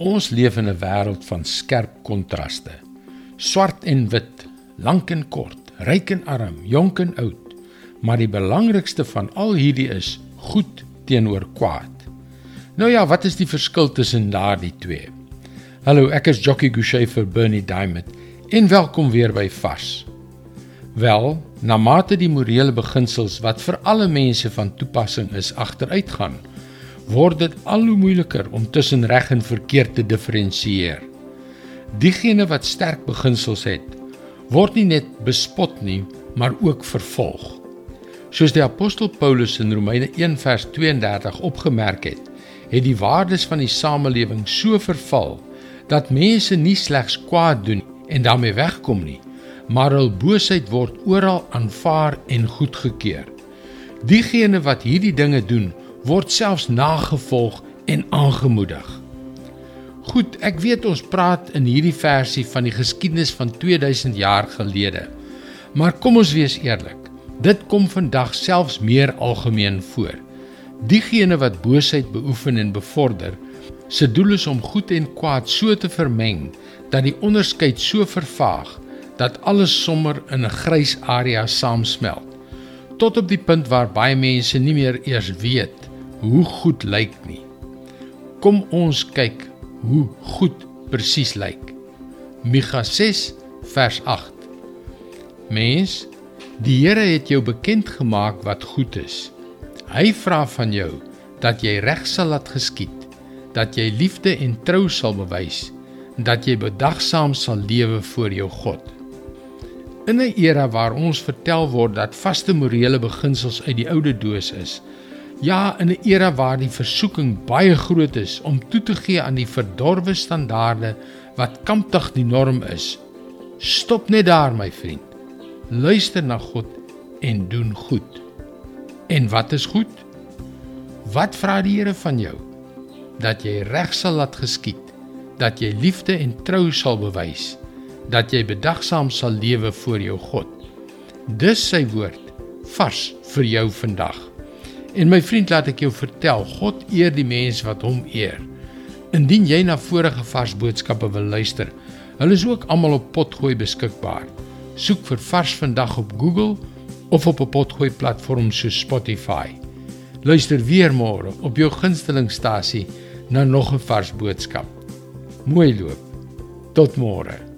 Ons leef in 'n wêreld van skerp kontraste. Swart en wit, lank en kort, ryk en arm, jonk en oud. Maar die belangrikste van al hierdie is goed teenoor kwaad. Nou ja, wat is die verskil tussen daardie twee? Hallo, ek is Jockey Gouchee vir Bernie Diamond en welkom weer by Vars. Wel, na mate die morele beginsels wat vir alle mense van toepassing is agteruitgaan, word dit al hoe moeiliker om tussen reg en verkeerd te diferensieer. Diegene wat sterk beginsels het, word nie net bespot nie, maar ook vervolg. Soos die apostel Paulus in Romeine 1:32 opgemerk het, het die waardes van die samelewing so verval dat mense nie slegs kwaad doen en daarmee wegkom nie, maar hul boosheid word oral aanvaar en goedgekeur. Diegene wat hierdie dinge doen, word selfs nagevolg en aangemoedig. Goed, ek weet ons praat in hierdie versie van die geskiedenis van 2000 jaar gelede. Maar kom ons wees eerlik. Dit kom vandag selfs meer algemeen voor. Diegene wat boosheid beoefen en bevorder, se doel is om goed en kwaad so te vermeng dat die onderskeid so vervaag dat alles sommer in 'n grys area saamsmelt tot op die punt waar baie mense nie meer eers weet hoe goed lyk nie. Kom ons kyk hoe goed presies lyk. Micha 6 vers 8. Mens, die Here het jou bekend gemaak wat goed is. Hy vra van jou dat jy reg sal laat geskied, dat jy liefde en trou sal bewys, dat jy bedagsaam sal lewe voor jou God. In 'n era waar ons vertel word dat vaste morele beginsels uit die oude doos is, Ja, in 'n era waar die versoeking baie groot is om toe te gee aan die verdorwe standaarde wat kamptig die norm is. Stop net daar, my vriend. Luister na God en doen goed. En wat is goed? Wat vra die Here van jou? Dat jy reg sal laat geskied, dat jy liefde en trou sal bewys, dat jy bedagsaam sal lewe voor jou God. Dis sy woord vars vir jou vandag. En my vriend, laat ek jou vertel, God eer die mens wat hom eer. Indien jy na vorige vars boodskappe wil luister, hulle is ook almal op Potgooi beskikbaar. Soek vir Vars vandag op Google of op 'n Potgooi platform soos Spotify. Luister weer môre op jou gunstelingstasie na nog 'n vars boodskap. Mooi loop. Tot môre.